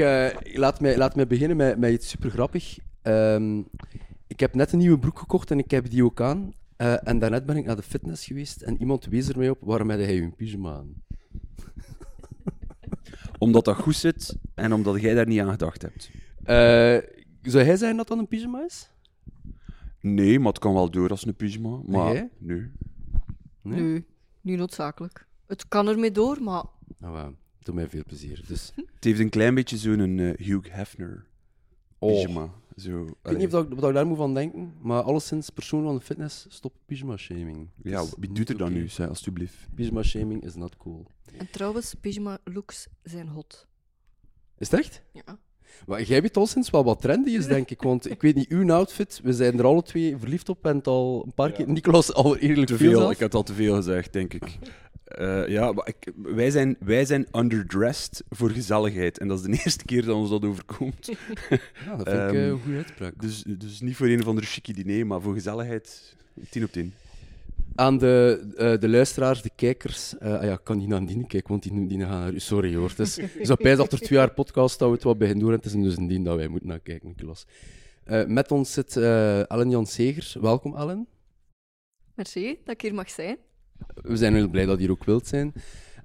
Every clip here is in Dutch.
eh, laat, mij, laat mij beginnen met, met iets super grappig. Ehm, ik heb net een nieuwe broek gekocht en ik heb die ook aan. Eh, en daarnet ben ik naar de fitness geweest en iemand wees er mij op waarom heb jij je pyjama aan? Omdat dat goed zit en omdat jij daar niet aan gedacht hebt. Eh, zou hij zeggen dat dat een pyjama is? Nee, maar het kan wel door als een pyjama. Maar jij? nee. Nee? Nee, niet noodzakelijk. Het kan ermee door, maar Nou, uh, doe mij veel plezier. Dus, Het heeft een klein beetje zo'n eh, Hugh Hefner oh. pyjama. Zo, Ik weet niet of, dat, wat ik daar moet van denken, maar alleszins persoon van de fitness, stop pyjama shaming. Ja, wie doet er dan nu, zeg, alstublieft? Pyjama shaming is not cool. En trouwens, pyjama looks zijn hot. Is het echt? Ja. Maar jij weet al sinds wel wat trendy is, denk ik. Want ik weet niet, uw outfit, we zijn er alle twee verliefd op en het al een paar keer. Nicolas al eerlijk Te veel. veel, ik heb al te veel gezegd, denk ik. Eh, ja, maar ik, wij, zijn, wij zijn underdressed voor gezelligheid. En dat is de eerste keer dat ons dat overkomt. Ja, dat vind ik eh, Ehm, een goede uitspraak. Dus, dus niet voor een of ander chique diner, maar voor gezelligheid 10 op 10. Aan de, eh, de luisteraars, de kijkers. eh, ah ja, ik kan niet naar die kijken, want die, die gaan naar u. Sorry hoor. Het is, dat er twee jaar podcast dat we het wat beginnen doen. En het is dus een dien dat wij moeten naar kijken, Nicolas. Eh, met ons zit eh Ellen Jan Segers. Welkom, Ellen. Merci dat ik hier mag zijn. We zijn heel blij dat je hier ook wilt zijn.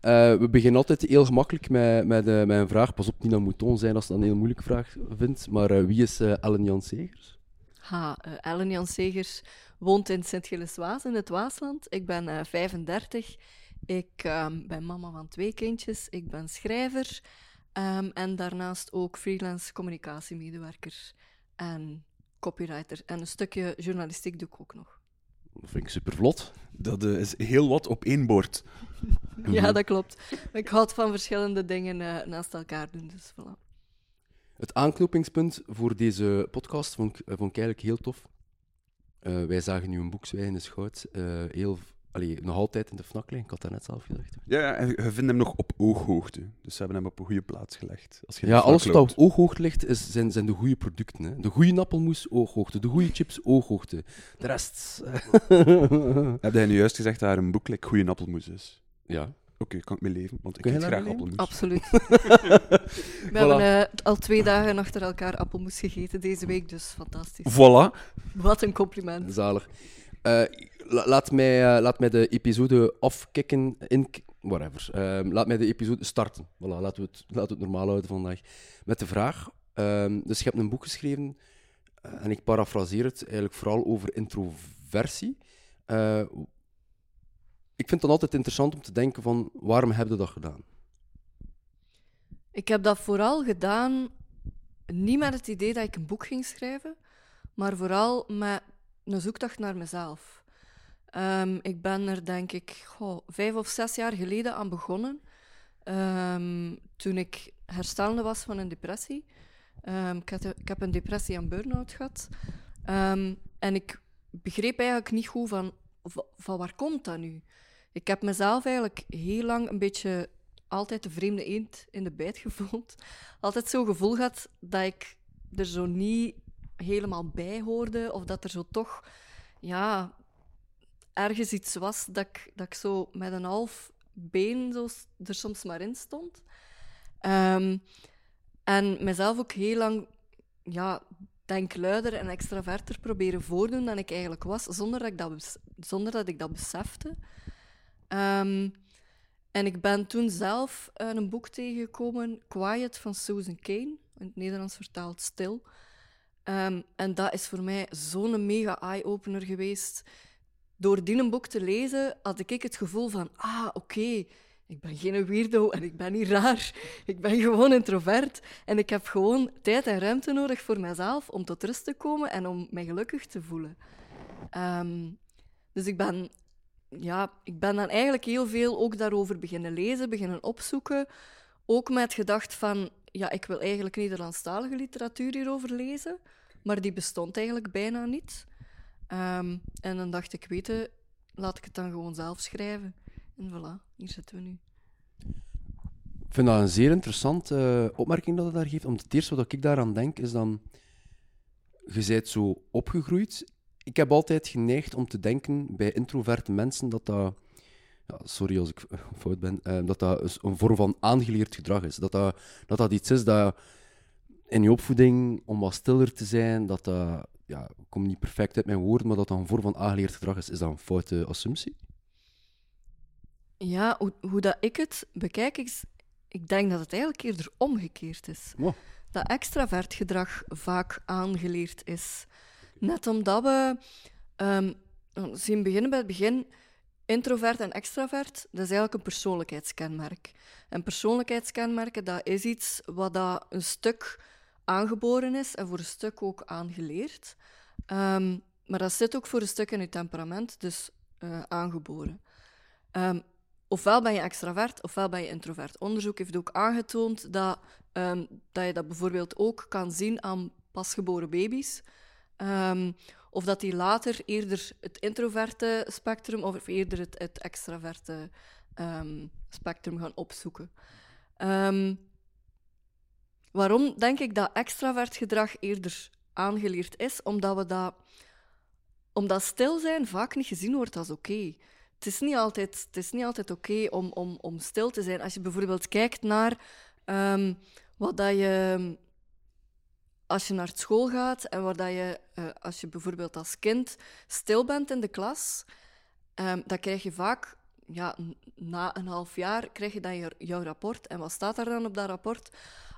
Eh, we beginnen altijd heel gemakkelijk met, met, eh, met een vraag. Pas op, dat mouton zijn als je dat een heel moeilijke vraag vindt. Maar eh, wie is Ellen Jan Segers? Ha, Ellen Jan Segers woont in Sint-Gilles-Waas in het Waasland. Ik ben eh, 35. Ik ehm, ben mama van twee kindjes. Ik ben schrijver. ehm, en daarnaast ook freelance communicatiemedewerker en copywriter. En een stukje journalistiek doe ik ook nog. Dat vind ik super vlot. Dat eh, is heel wat op één bord. Ja, dat klopt. Ik houd van verschillende dingen eh, naast elkaar doen. Dus voilà. Het aanknopingspunt voor deze podcast vond ik, eh, vond ik eigenlijk heel tof. Eh, wij zagen nu een boek Zwijgende Schout. eh heel, allee, nog altijd in de fnak liggen. Ik had dat net zelf gezegd. Ja, ja, en je vindt hem nog op ooghoogte. Dus ze hebben hem op een goede plaats gelegd. Als je Ja, alles wat op ooghoogte ligt, is, zijn, zijn de goede producten. Hè. De goede appelmoes, ooghoogte. De goede chips, ooghoogte. De rest... Heb jij nu juist gezegd dat er een boek like goede appelmoes is? ja. Oké, kan ik mee leven, want ik Kun je eet daar graag appelmoes. Absoluut. We hebben eh, al twee dagen achter elkaar appelmoes gegeten deze week, dus fantastisch. Voilà. Wat een compliment. Zalig. Eh, la- laat, mij, eh, laat de episode afkicken. In, whatever. Ehm, laat mij de episode starten. Voilà, laten, we het, laten we het normaal houden vandaag. Met de vraag. ehm, dus je hebt een boek geschreven. eh, en ik parafraseer het eigenlijk vooral over introversie. Ik vind het dan altijd interessant om te denken van waarom heb je dat gedaan? Ik heb dat vooral gedaan, niet met het idee dat ik een boek ging schrijven, maar vooral met een zoektocht naar mezelf. Ehm, ik ben er, denk ik, vijf of zes jaar geleden aan begonnen. Ehm, toen ik herstellende was van een depressie. Ehm, ik, ik heb een depressie en burn-out gehad. En ik begreep eigenlijk niet goed van, van, van waar komt dat nu? Ik heb mezelf eigenlijk heel lang een beetje altijd de vreemde eend in de bijt gevoeld. Altijd zo'n gevoel gehad dat ik er zo niet helemaal bij hoorde. Of dat er zo toch ja, ergens iets was dat ik, dat ik zo met een half been zo er soms maar in stond. Ehm, en mezelf ook heel lang ja, denkluider en extraverter proberen voordoen dan ik eigenlijk was, zonder dat ik dat, zonder dat, ik dat besefte. Ehm, en ik ben toen zelf een boek tegengekomen, Quiet van Susan Kane, in het Nederlands vertaald Stil. Ehm, en dat is voor mij zo'n mega eye-opener geweest. Door die boek te lezen had ik het gevoel van, ah, oké, ik ben geen weirdo en ik ben niet raar. Ik ben gewoon introvert en ik heb gewoon tijd en ruimte nodig voor mezelf om tot rust te komen en om mij gelukkig te voelen. Ehm, dus ik ben, ja, ik ben dan eigenlijk heel veel ook daarover beginnen lezen, beginnen opzoeken. Ook met gedacht van, ja, ik wil eigenlijk Nederlandstalige literatuur hierover lezen, maar die bestond eigenlijk bijna niet. Ehm, en dan dacht ik, weten, laat ik het dan gewoon zelf schrijven. En voilà, hier zitten we nu. Ik vind dat een zeer interessante eh, opmerking dat je daar geeft. Want het eerste wat ik daaraan denk is dan... Je bent zo opgegroeid. Ik heb altijd geneigd om te denken bij introverte mensen dat dat... Ja, sorry als ik fout ben. eh, dat dat een- vorm van aangeleerd gedrag is. Dat dat, dat, dat iets is dat... in je opvoeding om wat stiller te zijn, dat dat, ja, ik kom niet perfect uit mijn woorden, maar dat dat een vorm van aangeleerd gedrag is, is dat een foute assumptie? Ja, hoe, hoe dat ik het bekijk, is, ik denk dat het eigenlijk eerder omgekeerd is. Wow. Dat extravert gedrag vaak aangeleerd is. Net omdat we ehm, zien beginnen bij het begin. Introvert en extravert, dat is eigenlijk een persoonlijkheidskenmerk. En persoonlijkheidskenmerken, dat is iets wat dat een stuk aangeboren is en voor een stuk ook aangeleerd. Ehm, maar dat zit ook voor een stuk in je temperament, dus eh, aangeboren. Ehm, ofwel ben je extravert, ofwel ben je introvert. Onderzoek heeft ook aangetoond dat, ehm, dat je dat bijvoorbeeld ook kan zien aan pasgeboren baby's. Ehm, of dat die later eerder het introverte spectrum of eerder het, extraverte ehm, spectrum gaan opzoeken. waarom denk ik dat extravert gedrag eerder aangeleerd is? Omdat we dat omdat stil zijn vaak niet gezien wordt als oké het is niet altijd, het is niet altijd oké om, om, om stil te zijn. Als je bijvoorbeeld kijkt naar ehm, wat dat je. Als je naar school gaat en waar dat je, uh, als je bijvoorbeeld als kind stil bent in de klas, um, dan krijg je vaak, ja, na een half jaar, krijg je dan je, jouw rapport. En wat staat er dan op dat rapport?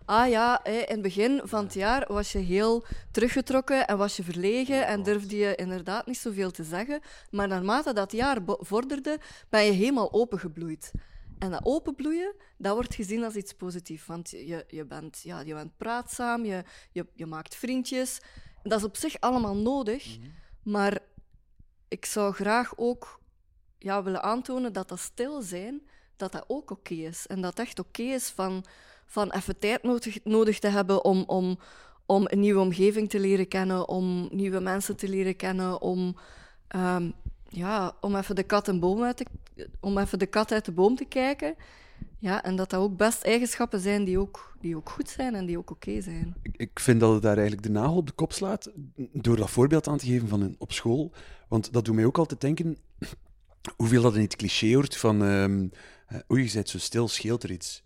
ah ja, in het begin van het jaar was je heel teruggetrokken en was je verlegen en durfde je inderdaad niet zoveel te zeggen. Maar naarmate dat jaar vorderde, ben je helemaal opengebloeid. En dat openbloeien, dat wordt gezien als iets positiefs. Want je, je, bent, ja, je bent praatzaam, je, je, je maakt vriendjes. Dat is op zich allemaal nodig. Mhm. Maar ik zou graag ook ja, willen aantonen dat dat stil zijn, dat dat ook oké is. En dat echt oké is van van even tijd nodig, nodig te hebben om, om, om een nieuwe omgeving te leren kennen, om nieuwe mensen te leren kennen, om, um, ja, om, even de kat een boom uit om even de kat uit de boom te kijken. Ja, en dat dat ook best eigenschappen zijn die ook, die ook goed zijn en die ook oké zijn. Ik vind dat het daar eigenlijk de nagel op de kop slaat, door dat voorbeeld aan te geven van een, op school. Want dat doet mij ook altijd denken hoeveel dat in het cliché hoort van um, oei, je bent zo stil, scheelt er iets.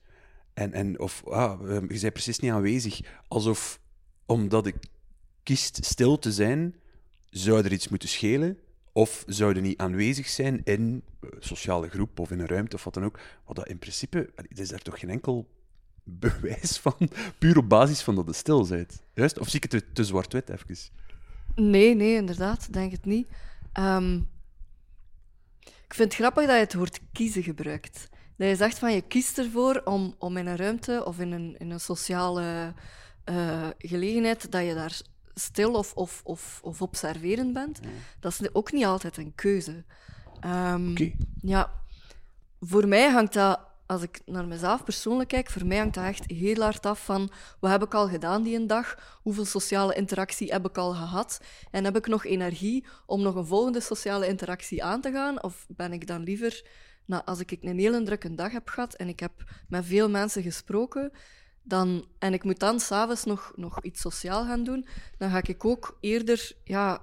En, en of ah, ehm, je bent precies niet aanwezig. Alsof omdat ik kiest stil te zijn, zou er iets moeten schelen. Of zou er niet aanwezig zijn in een sociale groep of in een ruimte of wat dan ook. Wat dat in principe, is daar toch geen enkel bewijs van, puur op basis van dat je stil bent. Juist? Of zie ik het te, zwart-wit even? Nee, nee, inderdaad, denk het niet. Ehm, ik vind het grappig dat je het woord kiezen gebruikt. Dat je zegt van je kiest ervoor om, om in een ruimte of in een, in een sociale uh, gelegenheid dat je daar stil of, of, of, of observerend bent. Dat is ook niet altijd een keuze. Um, Ja, voor mij hangt dat, als ik naar mezelf persoonlijk kijk, voor mij hangt dat echt heel hard af van wat heb ik al gedaan die een dag, hoeveel sociale interactie heb ik al gehad en heb ik nog energie om nog een volgende sociale interactie aan te gaan of ben ik dan liever nou, als ik een hele drukke dag heb gehad en ik heb met veel mensen gesproken, dan, en ik moet dan s'avonds nog, nog iets sociaal gaan doen, dan ga ik ook eerder ja,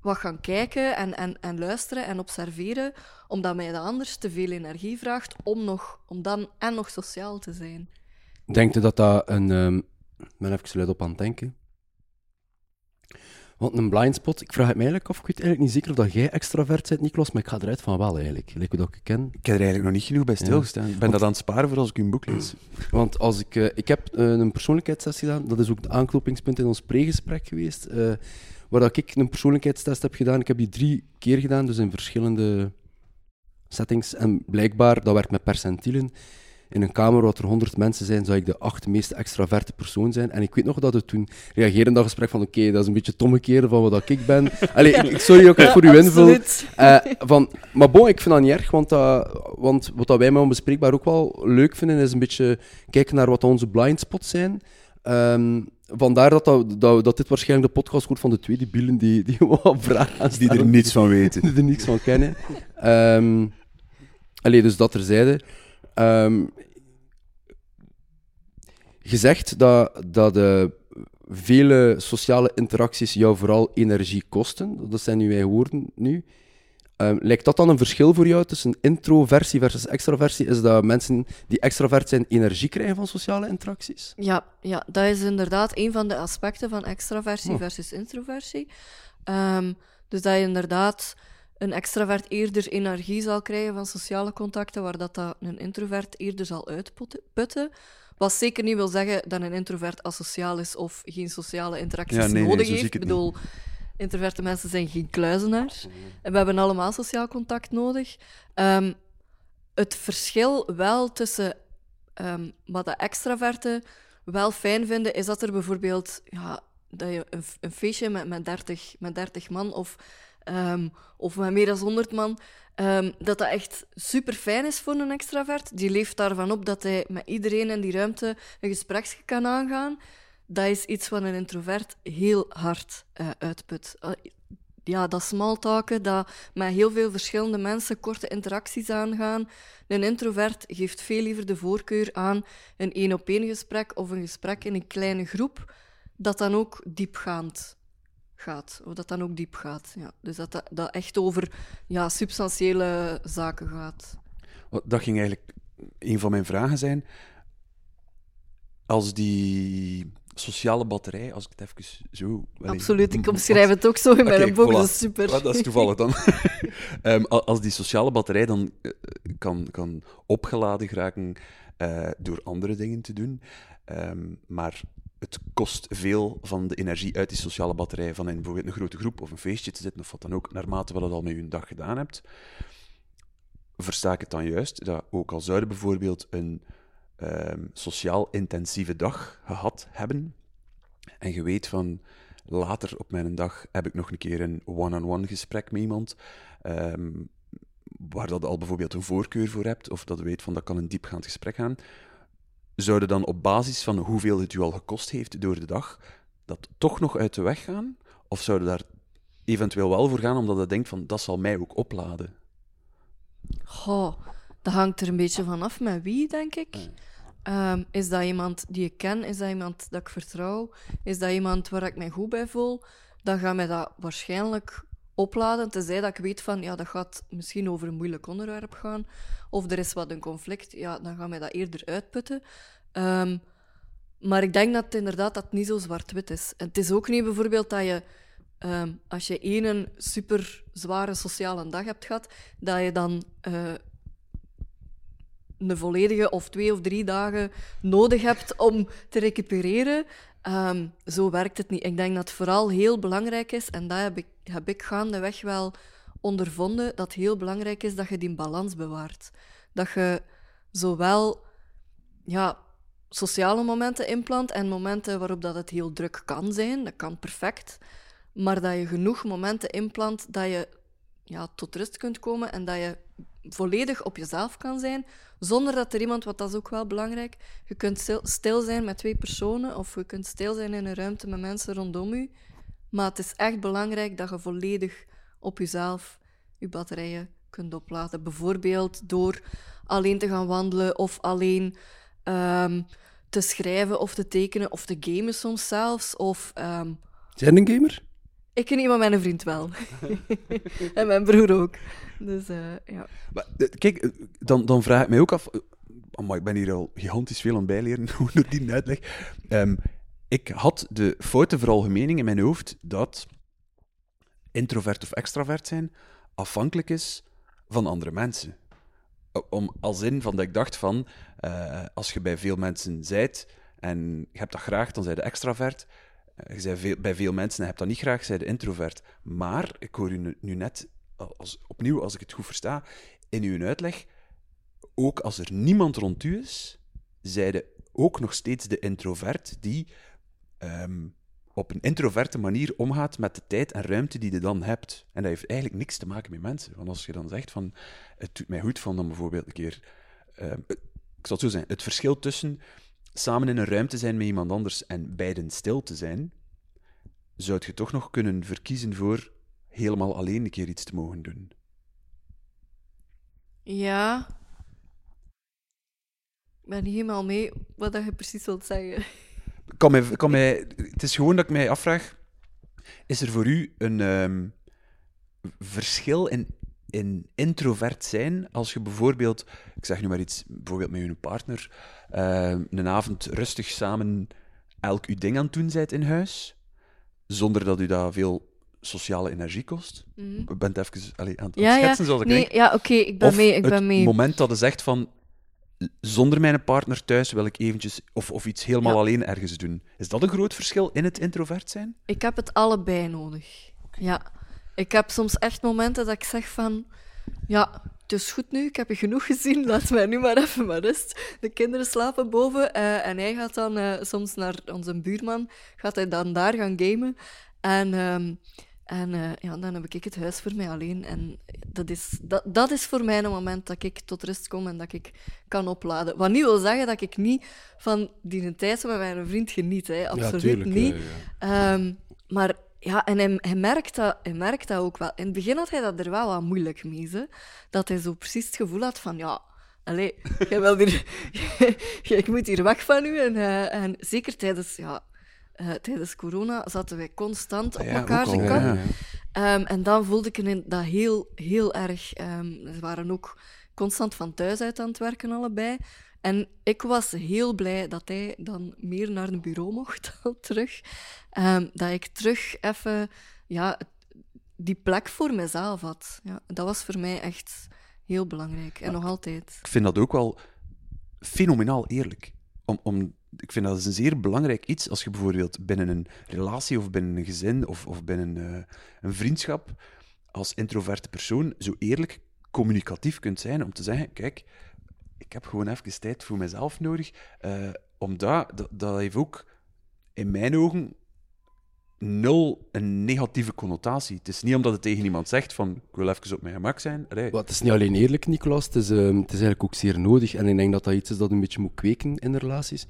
wat gaan kijken en, en, en luisteren en observeren, omdat mij dat anders te veel energie vraagt om, nog, om dan en nog sociaal te zijn. Denkt u dat dat een... Um, ben even luid op aan het denken. Want een blindspot, ik vraag het me eigenlijk af, ik weet eigenlijk niet zeker of dat jij extravert bent, Niklas, maar ik ga eruit van wel eigenlijk. Lijkt dat ik ken. Ik heb er eigenlijk nog niet genoeg bij stilgestaan. Ik ben dat aan het sparen voor als ik een boek lees. Want als ik, uh, ik heb uh, een persoonlijkheidstest gedaan, dat is ook het aanknopingspunt in ons pregesprek geweest, uh, waar dat ik een persoonlijkheidstest heb gedaan. Ik heb die drie keer gedaan, dus in verschillende settings. En blijkbaar, dat werkt met percentielen in een kamer waar er honderd mensen zijn, zou ik de acht meest extraverte persoon zijn. En ik weet nog dat we toen reageerden in dat gesprek van oké, dat is een beetje tommekeren van wat ik ben. Allee, ik, sorry ook ja, voor uw invul. Uh, van, maar bon, ik vind dat niet erg, want, want wat dat wij met onbespreekbaar ook wel leuk vinden, is een beetje kijken naar wat onze blindspots zijn. Um, vandaar dat, dat, dat, dit waarschijnlijk de podcast wordt van de twee debielen die, die wat vragen Die er niets van weten. Die er niets van kennen. Um, allee, dus dat terzijde. Um, je zegt dat, dat de vele sociale interacties jou vooral energie kosten. Dat zijn nu mijn woorden nu. Ehm, lijkt dat dan een verschil voor jou tussen introversie versus extraversie? Is dat mensen die extravert zijn energie krijgen van sociale interacties? Ja, ja, dat is inderdaad een van de aspecten van extraversie Oh. versus introversie. Ehm, dus dat je inderdaad een extravert eerder energie zal krijgen van sociale contacten, waar dat, dat een introvert eerder zal uitputten. Wat zeker niet wil zeggen dat een introvert asociaal is of geen sociale interacties Ja, nee, nee, nodig heeft. ik bedoel, introverte mensen zijn geen kluizenaars. En we hebben allemaal sociaal contact nodig. Ehm, het verschil wel tussen ehm, wat de extraverten wel fijn vinden, is dat er bijvoorbeeld ja, dat je een, een feestje met, met, 30, met 30 man of, ehm, of met meer dan 100 man, ehm, dat dat echt super fijn is voor een extravert. Die leeft daarvan op dat hij met iedereen in die ruimte een gesprek kan aangaan. Dat is iets wat een introvert heel hard eh, uitput. Eh, ja, dat smalltalken, dat met heel veel verschillende mensen korte interacties aangaan. Een introvert geeft veel liever de voorkeur aan een één-op-één gesprek of een gesprek in een kleine groep, dat dan ook diepgaand gaat. Of dat dan ook diep gaat. Ja. Dus dat, dat dat echt over ja, substantiële zaken gaat. Dat ging eigenlijk een van mijn vragen zijn. Als die sociale batterij, als ik het even zo... Absoluut, ik omschrijf het ook zo in mijn boek, voilà. dat is super. Dat is toevallig dan. Ehm, als die sociale batterij dan eh, kan, kan opgeladen geraken eh, door andere dingen te doen, ehm, maar het kost veel van de energie uit die sociale batterij van in bijvoorbeeld een grote groep of een feestje te zitten of wat dan ook, naarmate wat het al met je dag gedaan hebt. Versta ik het dan juist dat ook al zouden bijvoorbeeld een ehm, sociaal intensieve dag gehad hebben en je weet van later op mijn dag heb ik nog een keer een one-on-one gesprek met iemand, ehm, waar dat al bijvoorbeeld een voorkeur voor hebt, of dat weet van dat kan een diepgaand gesprek gaan, zouden dan op basis van hoeveel het u al gekost heeft door de dag, dat toch nog uit de weg gaan? Of zouden daar eventueel wel voor gaan, omdat je denkt van dat zal mij ook opladen? Goh, dat hangt er een beetje van af met wie, denk ik. Ehm, is dat iemand die ik ken? Is dat iemand dat ik vertrouw? Is dat iemand waar ik mij goed bij voel? Dan gaat mij dat waarschijnlijk opladen, tenzij dat ik weet van, ja, dat gaat misschien over een moeilijk onderwerp gaan, of er is wat een conflict, ja, dan gaat mij dat eerder uitputten. Ehm, maar ik denk dat inderdaad dat niet zo zwart-wit is. Het is ook niet bijvoorbeeld dat je, ehm, als je één super zware sociale dag hebt gehad, dat je dan eh, een volledige of twee of drie dagen nodig hebt om te recupereren. Ehm, zo werkt het niet. Ik denk dat het vooral heel belangrijk is, en dat heb ik, heb ik gaandeweg wel ondervonden, dat heel belangrijk is dat je die balans bewaart. Dat je zowel ja, sociale momenten inplant en momenten waarop dat het heel druk kan zijn, dat kan perfect, maar dat je genoeg momenten inplant dat je ja, tot rust kunt komen en dat je volledig op jezelf kan zijn, zonder dat er iemand, wat dat is ook wel belangrijk, je kunt stil, zijn met twee personen of je kunt stil zijn in een ruimte met mensen rondom je, maar het is echt belangrijk dat je volledig op jezelf je batterijen kunt opladen. Bijvoorbeeld door alleen te gaan wandelen of alleen ehm, te schrijven of te tekenen of te gamen soms zelfs. Of, ehm, Zijn een gamer? ik ken iemand, mijn vriend wel. en mijn broer ook. Dus eh, ja. Maar, eh, kijk, eh, dan, dan vraag ik mij ook af. amai, ik ben hier al gigantisch veel aan bijleren door die uitleg. Ehm, ik had de foute veralgemening in mijn hoofd dat introvert of extravert zijn afhankelijk is van andere mensen. Om, als in van dat ik dacht van, eh, als je bij veel mensen zijt en je hebt dat graag, dan zij de extravert. Eh, Je zei bij veel mensen en hebt dat niet graag, zij de introvert. Maar ik hoor u nu, net, als, opnieuw, als ik het goed versta, in uw uitleg, ook als er niemand rond u is, zijde ook nog steeds de introvert die ehm, op een introverte manier omgaat met de tijd en ruimte die je dan hebt. En dat heeft eigenlijk niks te maken met mensen. Want als je dan zegt van, het doet mij goed van dan bijvoorbeeld een keer... ehm, ik zal het zo zeggen, het verschil tussen samen in een ruimte zijn met iemand anders en beiden stil te zijn, zou je toch nog kunnen verkiezen voor helemaal alleen een keer iets te mogen doen. Ja. Ik ben niet helemaal mee wat je precies wilt zeggen. Kan mij, kan mij, het is gewoon dat ik mij afvraag: is er voor u een ehm, verschil in in introvert zijn als je bijvoorbeeld, ik zeg nu maar iets, bijvoorbeeld met je partner, uh, een avond rustig samen elk uw ding aan het doen bent in huis, zonder dat u dat veel sociale energie kost. Mm -hmm. Je bent even allee, aan het ja, schetsen, ja. zoals ik nee, denk. Ja, oké, ik ben of mee, ik ben het mee. moment dat je zegt van, zonder mijn partner thuis wil ik eventjes, of, of iets helemaal Ja. alleen ergens doen. Is dat een groot verschil in het introvert zijn? Ik heb het allebei nodig. Ja. Ik heb soms echt momenten dat ik zeg van... Ja, het is goed nu, ik heb je genoeg gezien, laat mij nu maar even maar rust. De kinderen slapen boven eh, en hij gaat dan eh, soms naar onze buurman, gaat hij dan daar gaan gamen. En, ehm, en eh, ja, dan heb ik het huis voor mij alleen. En dat is, dat, dat is voor mij een moment dat ik tot rust kom en dat ik kan opladen. Wat niet wil zeggen dat ik niet van die tijd met mijn vriend geniet, hè. absoluut tuurlijk, niet. ja. Ehm, maar ja, en hij, hij, merkt dat, hij merkt dat ook wel. In het begin had hij dat er wel wat moeilijk mee. Ze. Dat hij zo precies het gevoel had van, ja, allee, jij wil hier, ik moet hier weg van u. En, eh, en zeker tijdens, ja, eh, tijdens corona zaten wij constant op Ah ja, elkaar kant. ja, ja. Ehm, en dan voelde ik in- dat heel, heel erg. ehm, ze waren ook constant van thuis uit aan het werken, allebei. En ik was heel blij dat hij dan meer naar een bureau mocht dan terug. Ehm, dat ik terug even ja, die plek voor mezelf had. Ja, dat was voor mij echt heel belangrijk. En nog altijd. Ik vind dat ook wel fenomenaal eerlijk. Om, om, ik vind dat is een zeer belangrijk iets als je bijvoorbeeld binnen een relatie of binnen een gezin of, of binnen eh, een vriendschap als introverte persoon zo eerlijk communicatief kunt zijn om te zeggen, kijk, ik heb gewoon even tijd voor mezelf nodig. eh, omdat, dat, dat heeft ook in mijn ogen nul een negatieve connotatie. Het is niet omdat het tegen iemand zegt van, ik wil even op mijn gemak zijn. Maar het is niet alleen eerlijk, Nicolas. Het is, ehm, het is eigenlijk ook zeer nodig. En ik denk dat dat iets is dat een beetje moet kweken in relaties.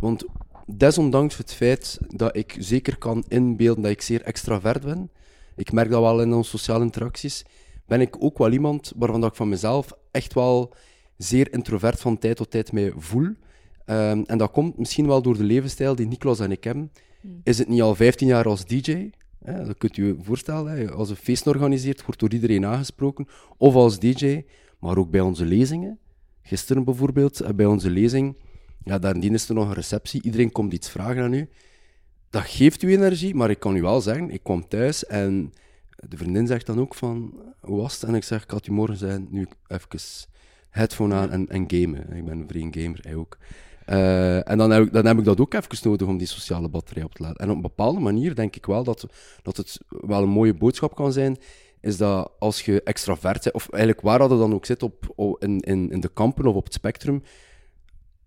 Want desondanks het feit dat ik zeker kan inbeelden dat ik zeer extravert ben, ik merk dat wel in onze sociale interacties, ben ik ook wel iemand waarvan dat ik van mezelf echt wel zeer introvert van tijd tot tijd mij voel. Ehm, en dat komt misschien wel door de levensstijl die Nicolas en ik hebben. Is het niet al 15 jaar als DJ? Hè, dat kunt u je voorstellen. Hè. Als een feest organiseert, wordt door iedereen aangesproken. Of als DJ, maar ook bij onze lezingen. Gisteren bijvoorbeeld, eh, bij onze lezing, ja, daarin is er nog een receptie. Iedereen komt iets vragen aan u. Dat geeft u energie, maar ik kan u wel zeggen, ik kwam thuis en de vriendin zegt dan ook van, hoe was het? En ik zeg, ik had u morgen zijn, nu even headphone aan en, en gamen. Ik ben een vreemd gamer, hij ook. Eh, en dan heb, ik, dan heb ik dat ook even nodig om die sociale batterij op te laden. En op een bepaalde manier denk ik wel dat, dat het wel een mooie boodschap kan zijn, is dat als je extravert bent, of eigenlijk waar dat dan ook zit op, op- in, in, in de kampen of op het spectrum,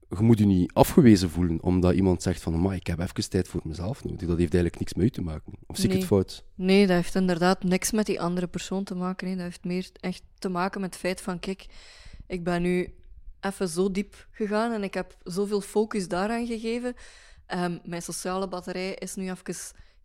je moet je niet afgewezen voelen omdat iemand zegt van, "Amai, ik heb even tijd voor mezelf nodig. Dat heeft eigenlijk niks met u te maken. Of zie ik Nee. het fout? Nee, dat heeft inderdaad niks met die andere persoon te maken. hè. Dat heeft meer echt te maken met het feit van, kijk, ik ben nu even zo diep gegaan en ik heb zoveel focus daaraan gegeven. Ehm, mijn sociale batterij is nu even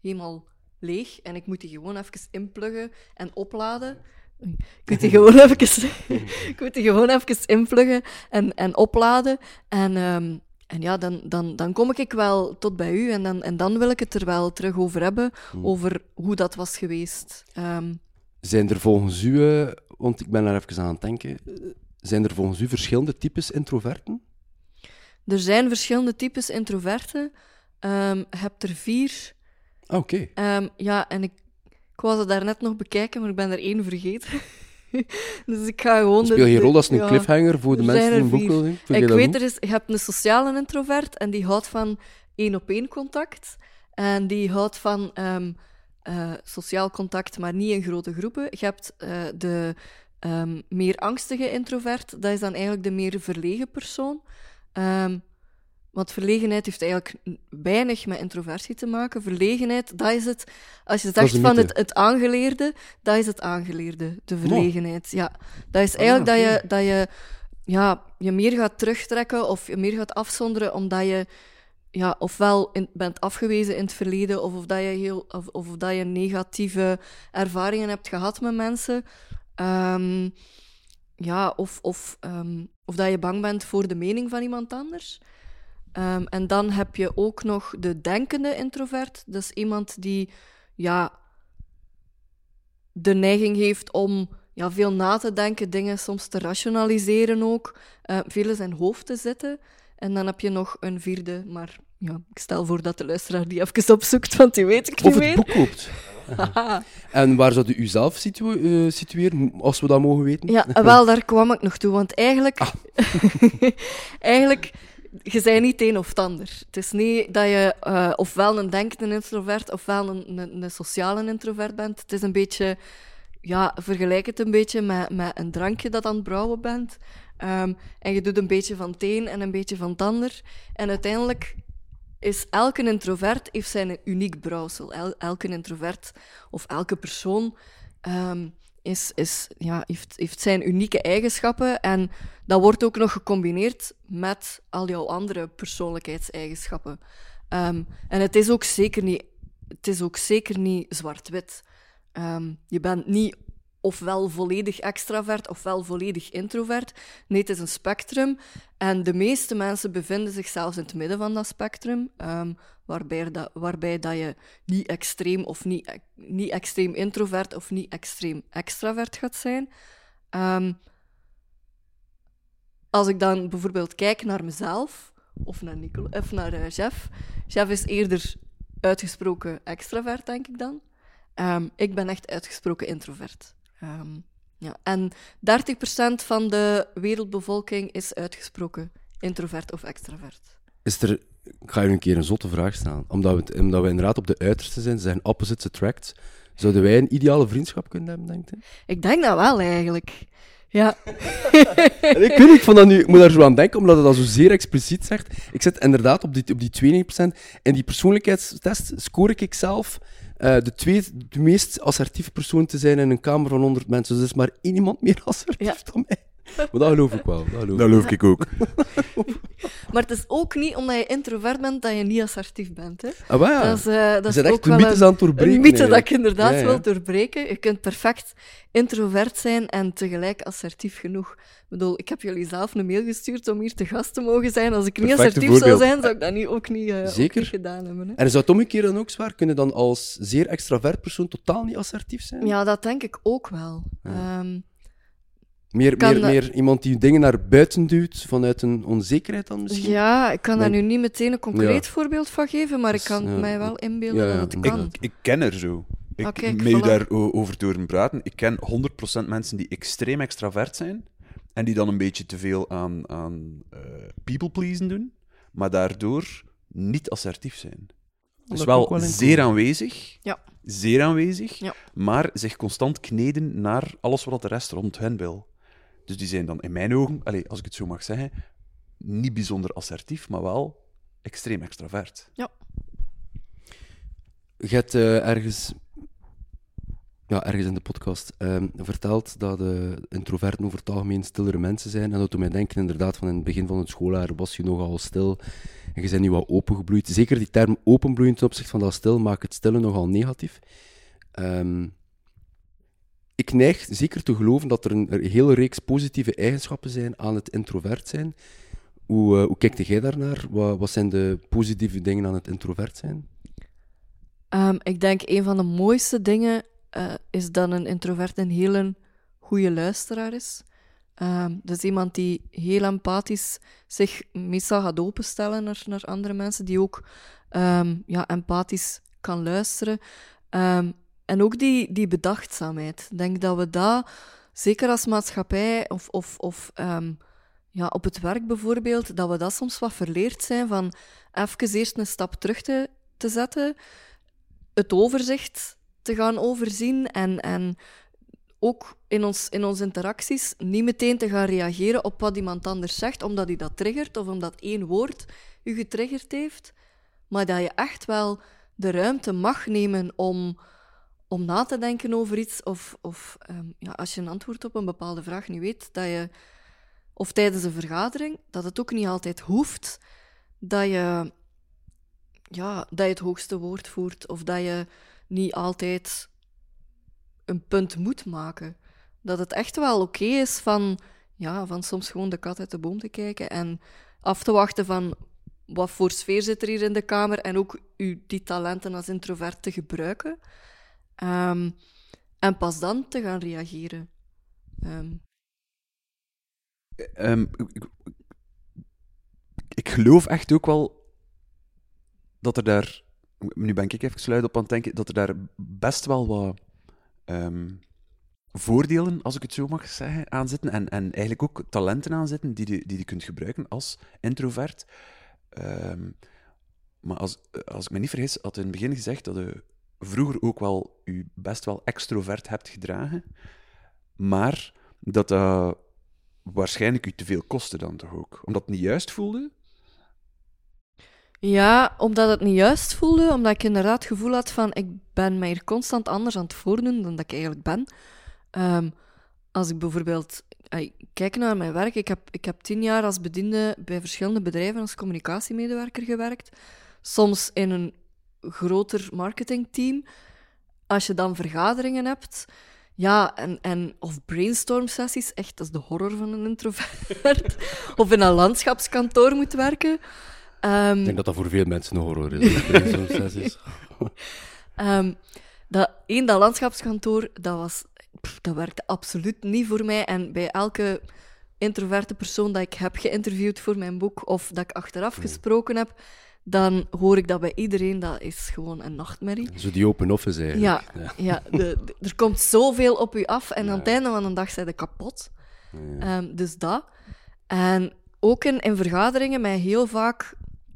helemaal leeg en ik moet die gewoon even inpluggen en opladen. Ik moet die gewoon even, ik moet die gewoon even inpluggen en, en opladen. En, ehm, en ja, dan, dan, dan kom ik wel tot bij u en dan, en dan wil ik het er wel terug over hebben, over hoe dat was geweest. Ehm, Zijn er volgens u, eh, want ik ben daar even aan het denken, zijn er volgens u verschillende types introverten? er zijn verschillende types introverten. Je hebt er vier. Ah, oké. Ehm, ja, en ik, ik was het daarnet nog bekijken, maar ik ben er één vergeten. dus ik ga gewoon... Speel de- rol, dat is een ja. cliffhanger voor de mensen die een boek willen Ik dat weet, er is, je hebt een sociale introvert en die houdt van één-op-één contact. En die houdt van ehm, eh, sociaal contact, maar niet in grote groepen. Je hebt eh, de ehm, meer angstige introvert, dat is dan eigenlijk de meer verlegen persoon. Ehm, want verlegenheid heeft eigenlijk weinig met introversie te maken. Verlegenheid, dat is het. Als je zegt van het, het aangeleerde, dat is het aangeleerde, de verlegenheid. Ja, dat is Ah, eigenlijk dat, je, dat je, ja, je meer gaat terugtrekken of je meer gaat afzonderen omdat je ja, ofwel in, bent afgewezen in het verleden of, of, dat je heel, of, of dat je negatieve ervaringen hebt gehad met mensen. Ehm, ja, of, of, ehm, of dat je bang bent voor de mening van iemand anders. Ehm, en dan heb je ook nog de denkende introvert. Dat is iemand die ja, de neiging heeft om ja, veel na te denken, dingen soms te rationaliseren ook, uh, veel in zijn hoofd te zitten. En dan heb je nog een vierde, maar ja, ik stel voor dat de luisteraar die even opzoekt, want die weet ik Of niet het meer. boek koopt. En waar zou u uzelf situ eh, situeren, als we dat mogen weten? Ja, wel, daar kwam ik nog toe. Want eigenlijk... Ah. eigenlijk, je bent niet een of het ander. Het is niet dat je eh, ofwel een denkende introvert ofwel een, een, een sociale introvert bent. Het is een beetje... Ja, vergelijk het een beetje met, met een drankje dat aan het brouwen bent. Ehm, en je doet een beetje van het een en een beetje van het ander. En uiteindelijk is elke introvert heeft zijn uniek brouwsel. El- elke introvert of elke persoon ehm, is, is, ja, heeft, heeft zijn unieke eigenschappen. En dat wordt ook nog gecombineerd met al jouw andere persoonlijkheidseigenschappen. Ehm, en het is ook zeker niet, het is ook zeker niet zwart-wit. Ehm, je bent niet ofwel volledig extravert ofwel volledig introvert. Nee, het is een spectrum. En de meeste mensen bevinden zich zelfs in het midden van dat spectrum, ehm, waarbij, dat, waarbij dat je niet extreem of niet, niet extreem introvert of niet extreem extravert gaat zijn. Ehm, als ik dan bijvoorbeeld kijk naar mezelf of naar, Nicole, of naar eh, Jeff. Jeff is eerder uitgesproken extravert, denk ik dan. Ehm, ik ben echt uitgesproken introvert. Ehm, ja. En 30% van de wereldbevolking is uitgesproken introvert of extravert. Is er, ik ga je een keer een zotte vraag stellen. Omdat we, omdat we inderdaad op de uiterste zijn, ze zijn opposites attract. Zouden wij een ideale vriendschap kunnen hebben, denk je? Ik denk dat wel, eigenlijk. Ja, En ik weet niet, dat nu, ik moet daar zo aan denken, omdat het dat zo zeer expliciet zegt. Ik zit inderdaad op die, op die 92%. En die persoonlijkheidstest score ik zelf eh, de, twee, de meest assertieve persoon te zijn in een kamer van 100 mensen. Dus er is maar één iemand meer assertief Ja. dan mij. Maar dat geloof ik wel. Dat geloof ik. Dat geloof ik ook. maar het is ook niet omdat je introvert bent dat je niet assertief bent. Hè. Ah, ja. Dat is, eh, dat Je is echt ook de wel een, aan het doorbreken. een mythe dat ik inderdaad Ja, ja. wil doorbreken. Je kunt perfect introvert zijn en tegelijk assertief genoeg. Ik bedoel, ik heb jullie zelf een mail gestuurd om hier te gast te mogen zijn. Als ik niet Perfecte assertief zou zijn, zou ik dat niet, ook, niet, eh, ook Zeker. niet gedaan hebben. Hè. En is dat omgekeerd dan ook zwaar? Kunnen dan als zeer extravert persoon totaal niet assertief zijn? Ja, dat denk ik ook wel. Ehm, Meer, Kan meer, dat- meer iemand die dingen naar buiten duwt vanuit een onzekerheid dan misschien? ja, ik kan daar nu niet meteen een concreet Ja. voorbeeld van geven, maar ik Dus, kan ja. mij wel inbeelden Ja, ja, dat het kan. Ik, ik ken er zo. Ik, kijk, met u voilà. daarover te horen praten, ik ken 100% mensen die extreem extravert zijn en die dan een beetje te veel aan, aan eh, people-pleasen doen, maar daardoor niet assertief zijn. Dus wel, zeer aanwezig, Ja. zeer aanwezig, Ja. maar zich constant kneden naar alles wat de rest rond hen wil. Dus die zijn dan in mijn ogen, allez, als ik het zo mag zeggen, niet bijzonder assertief, maar wel extreem extravert. Je hebt eh, ergens, ja, ergens in de podcast ehm, verteld dat de introverten over het algemeen stillere mensen zijn. En dat doet mij denken inderdaad van in het begin van het schooljaar was je nogal stil en je bent nu wat opengebloeid. Zeker die term openbloeien ten opzichte van dat stil maakt het stillen nogal negatief. Ehm, ik neig zeker te geloven dat er een, hele reeks positieve eigenschappen zijn aan het introvert zijn. Hoe, eh, hoe kijkt jij daarnaar? Wat, wat zijn de positieve dingen aan het introvert zijn? Ehm, ik denk een van de mooiste dingen eh, is dat een introvert een hele goede luisteraar is. Ehm, dus iemand die heel empathisch zich meestal gaat openstellen naar, naar andere mensen, die ook ehm, ja, empathisch kan luisteren. En ook die, die bedachtzaamheid. Ik denk dat we dat, zeker als maatschappij of, of, of ehm, ja, op het werk bijvoorbeeld, dat we dat soms wat verleerd zijn van even eerst een stap terug te, te zetten, het overzicht te gaan overzien en, en ook in, ons, in onze interacties niet meteen te gaan reageren op wat iemand anders zegt, omdat hij dat triggert of omdat één woord u getriggerd heeft, maar dat je echt wel de ruimte mag nemen om, om na te denken over iets of, of ehm, ja, als je een antwoord op een bepaalde vraag niet weet, dat je, of tijdens een vergadering, dat het ook niet altijd hoeft dat je ja, dat je het hoogste woord voert of dat je niet altijd een punt moet maken. Dat het echt wel oké is van, ja, van soms gewoon de kat uit de boom te kijken en af te wachten van wat voor sfeer zit er hier in de kamer en ook u die talenten als introvert te gebruiken. Ehm, en pas dan te gaan reageren. Ehm, Ehm, ik, ik- geloof echt ook wel dat er daar, nu ben ik even sluit op aan het denken, dat er daar best wel wat voordelen, als ik het zo mag zeggen, aan zitten. En, en eigenlijk ook talenten aan zitten die je, die je kunt gebruiken als introvert. Maar als, als ik me niet vergis, had in het begin gezegd dat je vroeger ook wel je best wel extrovert hebt gedragen. Maar dat dat waarschijnlijk u te veel kostte dan toch ook? Omdat het niet juist voelde? Ja, omdat het niet juist voelde, omdat ik inderdaad het gevoel had van ik ben mij hier constant anders aan het voordoen dan dat ik eigenlijk ben. Ehm, als ik bijvoorbeeld kijk naar mijn werk, ik heb, ik heb tien jaar als bediende bij verschillende bedrijven als communicatiemedewerker gewerkt. Soms in een groter marketingteam. Als je dan vergaderingen hebt, ja, en, en, of brainstorm-sessies, echt, dat is de horror van een introvert. of in een landschapskantoor moet werken. Ehm, Ik denk dat dat voor veel mensen een horror is. hè, brainstorm sessies. Ehm, dat, één, dat landschapskantoor, dat, was, pff, dat werkte absoluut niet voor mij. En bij elke introverte persoon dat ik heb geïnterviewd voor mijn boek, of dat ik achteraf gesproken heb, dan hoor ik dat bij iedereen, dat is gewoon een nachtmerrie. Zo die open office Ja, eigenlijk. ja de, de- er komt zoveel op u af en aan Ja. het einde van de dag zijn ze kapot. Ja. Ehm, dus dat. En ook in, in vergaderingen mij heel vaak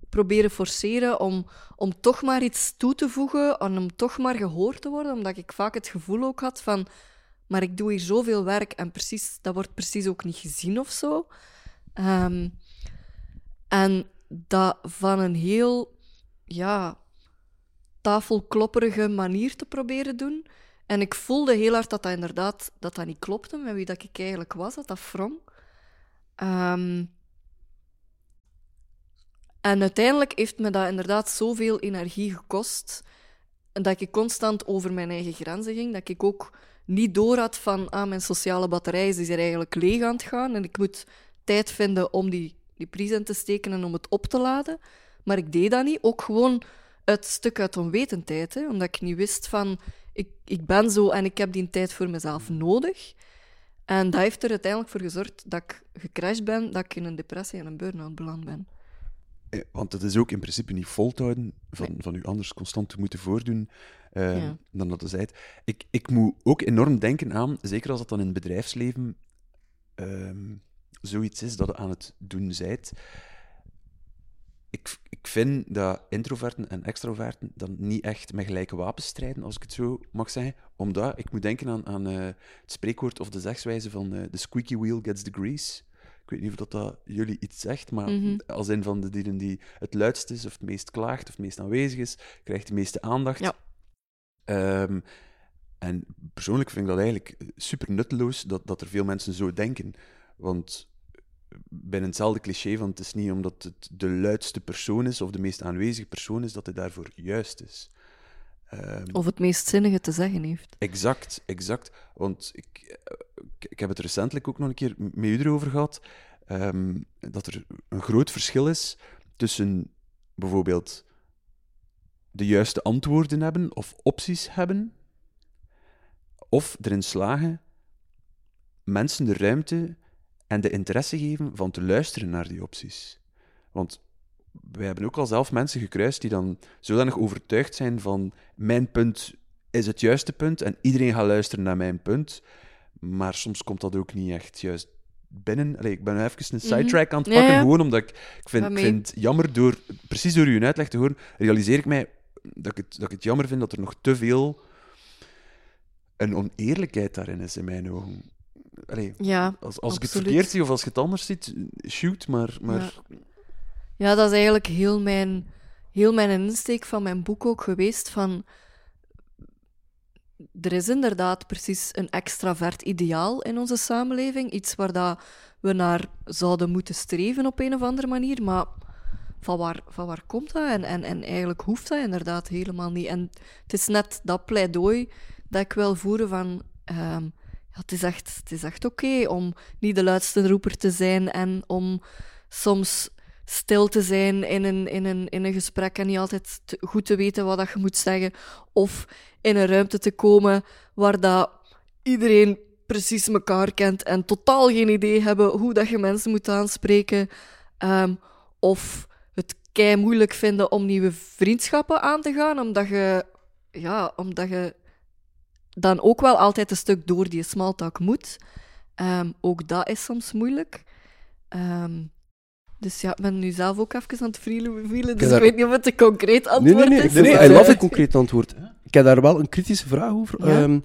proberen forceren om, om toch maar iets toe te voegen en om toch maar gehoord te worden, omdat ik vaak het gevoel ook had van maar ik doe hier zoveel werk en precies, dat wordt precies ook niet gezien of zo. Ehm, en dat van een heel ja, tafelklopperige manier te proberen doen. En ik voelde heel hard dat dat inderdaad dat dat niet klopte met wie dat ik eigenlijk was, dat dat wrong. Ehm, en uiteindelijk heeft me dat inderdaad zoveel energie gekost dat ik constant over mijn eigen grenzen ging, dat ik ook niet door had van ah, mijn sociale batterij is hier eigenlijk leeg aan het gaan en ik moet tijd vinden om die, die prijs in te steken en om het op te laden. Maar ik deed dat niet, ook gewoon uit stuk uit onwetendheid, hè, omdat ik niet wist van ik, ik ben zo en ik heb die tijd voor mezelf nodig. En dat heeft er uiteindelijk voor gezorgd dat ik gecrashed ben, dat ik in een depressie en een burn-out beland ben. Eh, Want het is ook in principe niet volhouden van, van u anders constant te moeten voordoen eh, Ja. dan dat is het. Ik, ik moet ook enorm denken aan, zeker als dat dan in het bedrijfsleven ehm, zoiets is dat je aan het doen zijt. Ik, ik vind dat introverten en extroverten dan niet echt met gelijke wapens strijden, als ik het zo mag zeggen. Omdat ik moet denken aan, aan eh, het spreekwoord of de zegswijze van eh, the squeaky wheel gets the grease. Ik weet niet of dat, dat jullie iets zegt, maar Mhm. als een van de dieren die het luidst is, of het meest klaagt, of het meest aanwezig is, krijgt de meeste aandacht. Ja. Ehm, en persoonlijk vind ik dat eigenlijk super nutteloos dat, dat er veel mensen zo denken. Want binnen hetzelfde cliché van het is niet omdat het de luidste persoon is of de meest aanwezige persoon is, dat hij daarvoor juist is. Ehm, Of het meest zinnige te zeggen heeft. Exact, exact. Want ik, eh, ik, ik heb het recentelijk ook nog een keer met u erover gehad, ehm, dat er een groot verschil is tussen bijvoorbeeld de juiste antwoorden hebben of opties hebben, of erin slagen mensen de ruimte en de interesse geven van te luisteren naar die opties. Want wij hebben ook al zelf mensen gekruist die dan zodanig overtuigd zijn van mijn punt is het juiste punt en iedereen gaat luisteren naar mijn punt. Maar soms komt dat ook niet echt juist binnen. Allee, ik ben nu even een sidetrack aan het pakken, ja. gewoon omdat ik, ik vind, ik mee. vind het jammer, door, precies door uw uitleg te horen, realiseer ik mij dat ik, het, dat ik het jammer vind dat er nog te veel een oneerlijkheid daarin is, in mijn ogen. Allee, Ja, als, als ik het verkeerd zie of als je het anders ziet, shoot, maar... maar Ja, dat is eigenlijk heel mijn, heel mijn insteek van mijn boek ook geweest. Van, er is inderdaad precies een extravert ideaal in onze samenleving. Iets waar dat we naar zouden moeten streven op een of andere manier. Maar van waar, van waar komt dat? En, en, en eigenlijk hoeft dat inderdaad helemaal niet. En het is net dat pleidooi dat ik wil voeren van... ehm, het is echt, het is echt oké om niet de luidste roeper te zijn en om soms stil te zijn in een, in een, in een gesprek en niet altijd goed te weten wat dat je moet zeggen. Of in een ruimte te komen waar dat iedereen precies elkaar kent en totaal geen idee hebben hoe dat je mensen moet aanspreken. Ehm, of het kei moeilijk vinden om nieuwe vriendschappen aan te gaan, omdat je, ja, omdat je dan ook wel altijd een stuk door die smalltalk moet. Ehm, ook dat is soms moeilijk. Ehm, dus ja, ik ben nu zelf ook even aan het freewielen, dus ik weet niet of het een concreet Nee, antwoord nee, nee. is. nee, nee I love het concreet antwoord. Ik heb daar wel een kritische vraag over. Ja? ehm,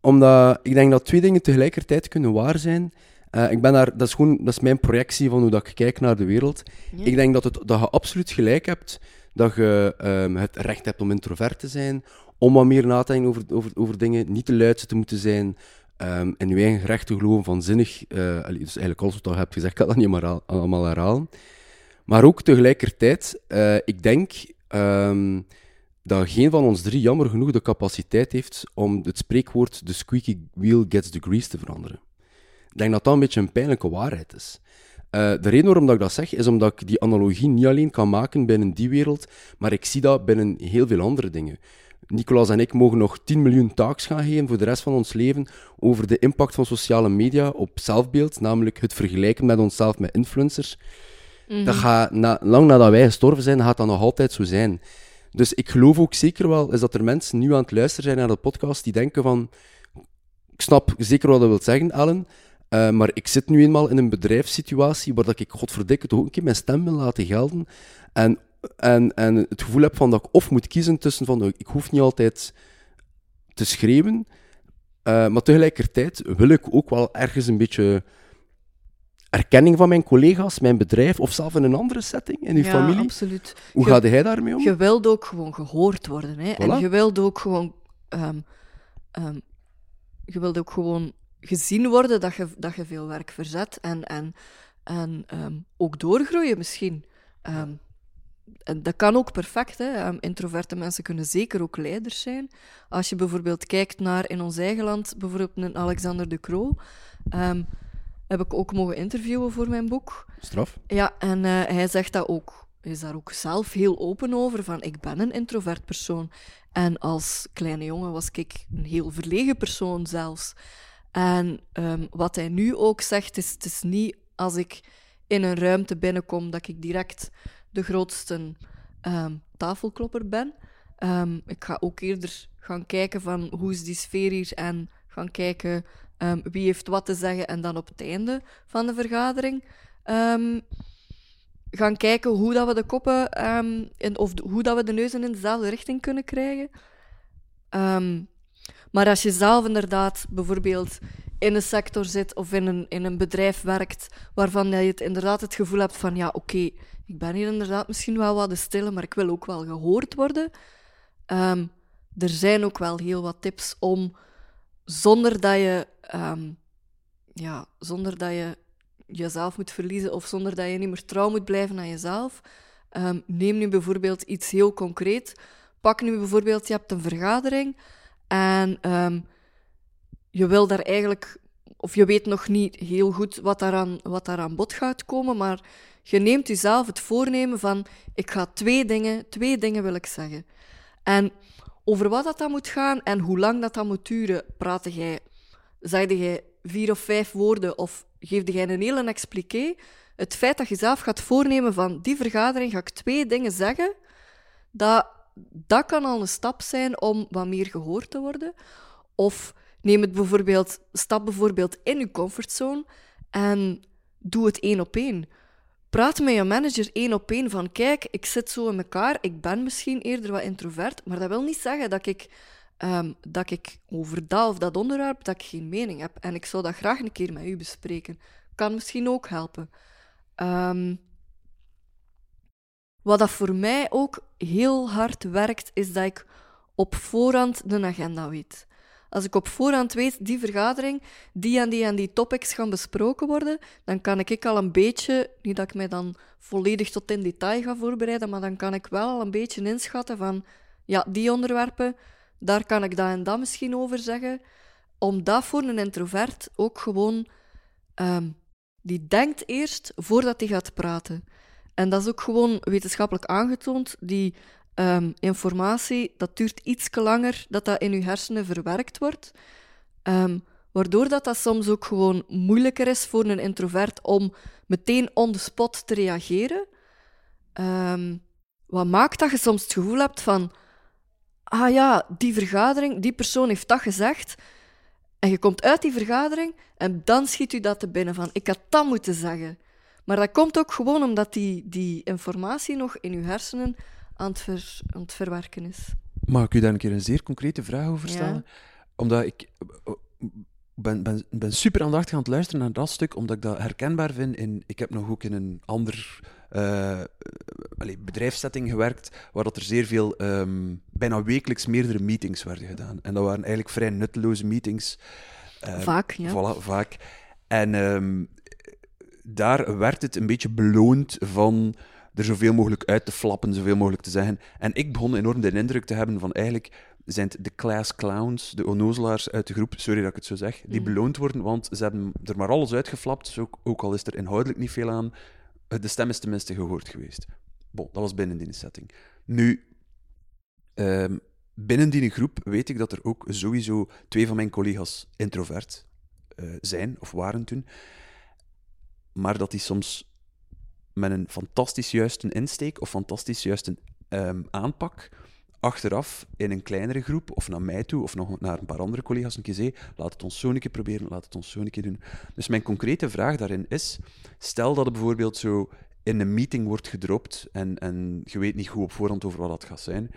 omdat ik denk dat twee dingen tegelijkertijd kunnen waar zijn. Eh, ik ben daar, dat, is gewoon, dat is mijn projectie van hoe dat ik kijk naar de wereld. Ja. Ik denk dat, het, dat je absoluut gelijk hebt dat je het recht hebt om introvert te zijn, om wat meer na te denken over, over, over dingen, niet te luid te moeten zijn, ehm in je eigen gerecht te geloven, vanzinnig. eh dus eigenlijk alles wat je hebt gezegd, kan dat niet maar al- allemaal herhalen. Maar ook tegelijkertijd, eh, ik denk ehm, dat geen van ons drie jammer genoeg de capaciteit heeft om het spreekwoord the squeaky wheel gets the grease te veranderen. Ik denk dat dat een beetje een pijnlijke waarheid is. Eh, de reden waarom dat ik dat zeg, is omdat ik die analogie niet alleen kan maken binnen die wereld, maar ik zie dat binnen heel veel andere dingen. Nicolas en ik mogen nog 10 miljoen talks gaan geven voor de rest van ons leven over de impact van sociale media op zelfbeeld, namelijk het vergelijken met onszelf met influencers. Mhm. Dat gaat na, lang nadat wij gestorven zijn, gaat dat nog altijd zo zijn. Dus ik geloof ook zeker wel is dat er mensen nu aan het luisteren zijn naar de podcast die denken van... Ik snap zeker wat dat wil zeggen, Ellen, eh, maar ik zit nu eenmaal in een bedrijfssituatie waar dat ik, godverdikke, toch ook een keer mijn stem wil laten gelden. En, en, en het gevoel heb van dat ik of moet kiezen tussen van... Ik hoef niet altijd te schreeuwen, eh, maar tegelijkertijd wil ik ook wel ergens een beetje erkenning van mijn collega's, mijn bedrijf of zelf in een andere setting, in uw ja, familie. absoluut. Hoe gaat jij daarmee om? Je wilt ook gewoon gehoord worden. Hè? En je wilt ook gewoon... ehm, ehm, je wilt ook gewoon gezien worden dat je, dat je veel werk verzet en, en, en ehm, ook doorgroeien misschien. En dat kan ook perfect. Hè? Ehm, introverte mensen kunnen zeker ook leiders zijn. Als je bijvoorbeeld kijkt naar in ons eigen land, bijvoorbeeld een Alexander de Croo, ehm, heb ik ook mogen interviewen voor mijn boek. Straf. Ja, en eh, hij zegt dat ook. Hij is daar ook zelf heel open over, van ik ben een introvert persoon. En als kleine jongen was ik een heel verlegen persoon zelfs. En ehm, wat hij nu ook zegt, is het is niet als ik in een ruimte binnenkom dat ik direct de grootste ehm, tafelklopper ben. Ehm, ik ga ook eerder gaan kijken van hoe is die sfeer hier en gaan kijken ehm, wie heeft wat te zeggen en dan op het einde van de vergadering gaan kijken hoe dat we de koppen in, of hoe dat we de neuzen in dezelfde richting kunnen krijgen. Maar als je zelf inderdaad bijvoorbeeld in een sector zit of in een, in een bedrijf werkt waarvan je het inderdaad het gevoel hebt van ja, oké, ik ben hier inderdaad misschien wel wat de stille, maar ik wil ook wel gehoord worden. Ehm, er zijn ook wel heel wat tips om zonder dat je, ehm, ja, zonder dat je jezelf moet verliezen of zonder dat je niet meer trouw moet blijven aan jezelf. Ehm, neem nu bijvoorbeeld iets heel concreet. Pak nu bijvoorbeeld, je hebt een vergadering en ehm, je wil daar eigenlijk, of je weet nog niet heel goed wat daaraan, wat daar aan bod gaat komen, maar je neemt jezelf het voornemen van, ik ga twee dingen, twee dingen wil ik zeggen. En over wat dat dan moet gaan en hoe lang dat dan moet duren, praatte jij, zegde jij vier of vijf woorden of geefde jij een hele expliqué? Het feit dat je zelf gaat voornemen van die vergadering ga ik twee dingen zeggen, dat, dat kan al een stap zijn om wat meer gehoord te worden. Of neem het bijvoorbeeld, stap bijvoorbeeld in je comfortzone en doe het één op één. Praat met je manager één op één van kijk, ik zit zo in elkaar, ik ben misschien eerder wat introvert, maar dat wil niet zeggen dat ik, ehm, dat ik over dat of dat onderwerp dat ik geen mening heb. En ik zou dat graag een keer met u bespreken. Kan misschien ook helpen. Ehm, wat dat voor mij ook heel hard werkt, is dat ik op voorhand de agenda weet. Als ik op voorhand weet, die vergadering, die en die en die topics gaan besproken worden, dan kan ik al een beetje, niet dat ik mij dan volledig tot in detail ga voorbereiden, maar dan kan ik wel al een beetje inschatten van, ja, die onderwerpen, daar kan ik dat en dat misschien over zeggen. Omdat voor een introvert ook gewoon, ehm, die denkt eerst voordat hij gaat praten. En dat is ook gewoon wetenschappelijk aangetoond. Die ehm, informatie, dat duurt iets langer dat dat in je hersenen verwerkt wordt. Ehm, Waardoor dat, dat soms ook gewoon moeilijker is voor een introvert om meteen on the spot te reageren. Ehm, wat maakt dat je soms het gevoel hebt van... Ah ja, die vergadering, die persoon heeft dat gezegd. En je komt uit die vergadering en dan schiet u dat te binnen van... Ik had dat moeten zeggen. Maar dat komt ook gewoon omdat die, die informatie nog in uw hersenen aan het, ver, aan het verwerken is. Mag ik u daar een keer een zeer concrete vraag over Ja. stellen? Omdat ik eh, ben, ben, ben super aandachtig aan het luisteren naar dat stuk, omdat ik dat herkenbaar vind. In, ik heb nog ook in een ander eh, eh, bedrijfssetting gewerkt, waar dat er zeer veel, ehm, bijna wekelijks meerdere meetings werden gedaan. En dat waren eigenlijk vrij nutteloze meetings. Eh, Vaak, ja. Voilà, vaak. En ehm, daar werd het een beetje beloond van er zoveel mogelijk uit te flappen, zoveel mogelijk te zeggen. En ik begon enorm de indruk te hebben van eigenlijk zijn het de class clowns, de onnozelaars uit de groep, sorry dat ik het zo zeg, die Mhm. beloond worden, want ze hebben er maar alles uitgeflapt, dus ook, ook al is er inhoudelijk niet veel aan. De stem is tenminste gehoord geweest. Bon, dat was binnen die setting. Nu, ehm, binnen die groep weet ik dat er ook sowieso twee van mijn collega's introvert eh, zijn, of waren toen. Maar dat die soms met een fantastisch juiste insteek of fantastisch juiste ehm, aanpak achteraf in een kleinere groep, of naar mij toe, of nog naar een paar andere collega's een keer zei, laat het ons zo een keer proberen, laat het ons zo een keer doen. Dus mijn concrete vraag daarin is, stel dat het bijvoorbeeld zo in een meeting wordt gedropt en, en je weet niet goed op voorhand over wat dat gaat zijn.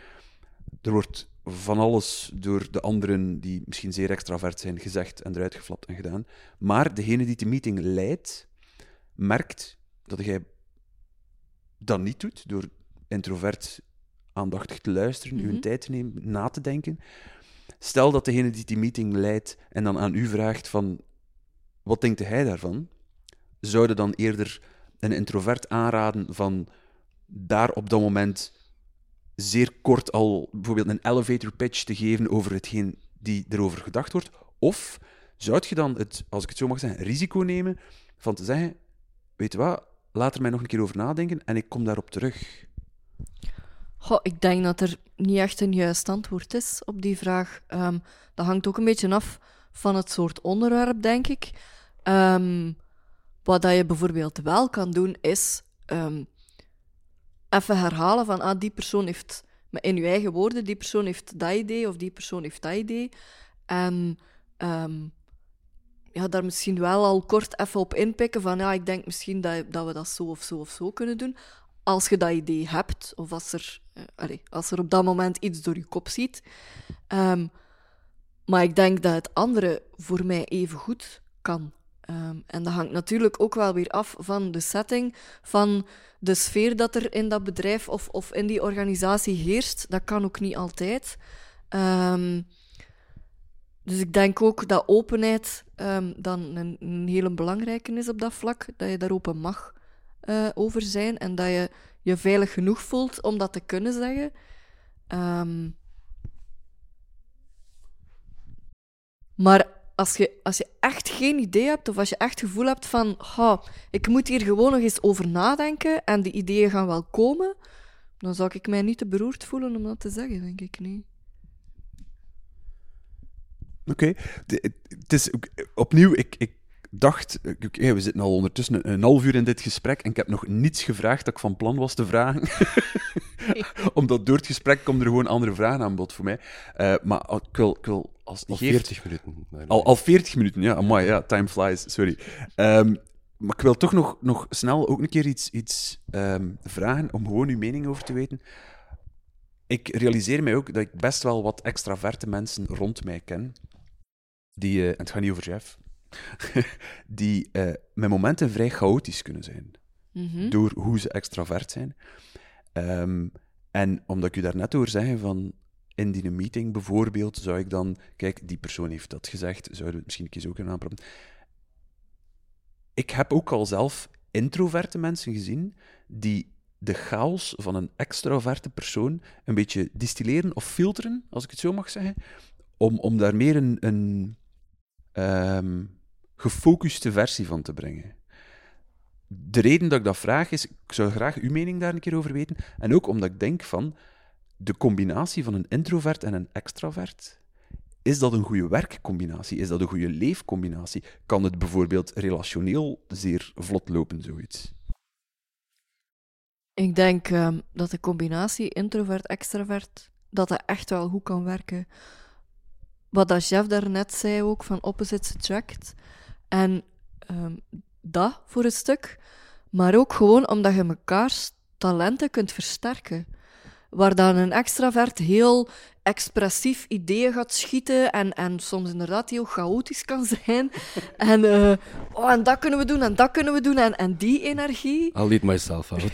Er wordt van alles door de anderen, die misschien zeer extravert zijn, gezegd en eruit geflapt en gedaan. Maar degene die de meeting leidt, merkt dat jij dat niet doet, door introvert aandachtig te luisteren, Mhm. uw tijd te nemen, na te denken. Stel dat degene die die meeting leidt en dan aan u vraagt van, wat denkt hij daarvan? Zouden dan eerder een introvert aanraden van daar op dat moment zeer kort al bijvoorbeeld een elevator pitch te geven over hetgeen die erover gedacht wordt? Of zou je dan het, als ik het zo mag zeggen, risico nemen van te zeggen, weet je wat, laat er mij nog een keer over nadenken en ik kom daarop terug. Goh, ik denk dat er niet echt een juist antwoord is op die vraag. Ehm, dat hangt ook een beetje af van het soort onderwerp, denk ik. Ehm, wat dat je bijvoorbeeld wel kan doen, is ehm, even herhalen van ah, die persoon heeft, in je eigen woorden, die persoon heeft dat idee of die persoon heeft dat idee. En ja, daar misschien wel al kort even op inpikken van ja, ik denk misschien dat, dat we dat zo of zo of zo kunnen doen als je dat idee hebt, of als er, eh, allee, als er op dat moment iets door je kop ziet. Ehm, maar ik denk dat het andere voor mij even goed kan. Ehm, en dat hangt natuurlijk ook wel weer af van de setting, van de sfeer dat er in dat bedrijf of, of in die organisatie heerst. Dat kan ook niet altijd. Ehm, dus ik denk ook dat openheid ehm, dan een, een hele belangrijke is op dat vlak. Dat je daar open mag eh, over zijn en dat je je veilig genoeg voelt om dat te kunnen zeggen. Ehm, maar als je, als je echt geen idee hebt, of als je echt gevoel hebt van "Ha, ik moet hier gewoon nog eens over nadenken en die ideeën gaan wel komen, dan zou ik mij niet te beroerd voelen om dat te zeggen, denk ik niet. Oké. Het is ook- opnieuw, ik, ik dacht, ja, we zitten al ondertussen een, een half uur in dit gesprek en ik heb nog niets gevraagd dat ik van plan was te vragen. Omdat door het gesprek komen er gewoon andere vragen aan bod voor mij. Eh, maar al- ik wil, ik wil als Al niet geeft- 40 minuten. Nee, nee. Al, al 40 minuten, ja, amai, ja, time flies, sorry. Ehm, maar ik wil toch nog, nog snel ook een keer iets, iets ehm, vragen om gewoon uw mening over te weten. Ik realiseer mij ook dat ik best wel wat extraverte mensen rond mij ken. Die, eh, en het gaat niet over Jeff, die eh, met momenten vrij chaotisch kunnen zijn Mhm. door hoe ze extravert zijn. Ehm, en omdat ik u daarnet hoor zeggen van in die meeting bijvoorbeeld, zou ik dan, kijk, die persoon heeft dat gezegd, zouden we het misschien een keer zo kunnen aanpraten. Ik heb ook al zelf introverte mensen gezien die de chaos van een extraverte persoon een beetje distilleren of filteren, als ik het zo mag zeggen, om, om daar meer een, een ehm, gefocuste versie van te brengen. De reden dat ik dat vraag is, ik zou graag uw mening daar een keer over weten, en ook omdat ik denk van de combinatie van een introvert en een extravert is dat een goede werkcombinatie? Is dat een goede leefcombinatie? Kan het bijvoorbeeld relationeel zeer vlot lopen, zoiets? Ik denk ehm, dat de combinatie introvert-extravert, dat dat echt wel goed kan werken. Wat dat Jeff daarnet zei ook, van opposites attract. En ehm, dat voor een stuk. Maar ook gewoon omdat je mekaars talenten kunt versterken. Waar dan een extravert heel expressief ideeën gaat schieten en, en soms inderdaad heel chaotisch kan zijn. en, eh, oh, en dat kunnen we doen en dat kunnen we doen. En, en die energie, I'll lead myself out.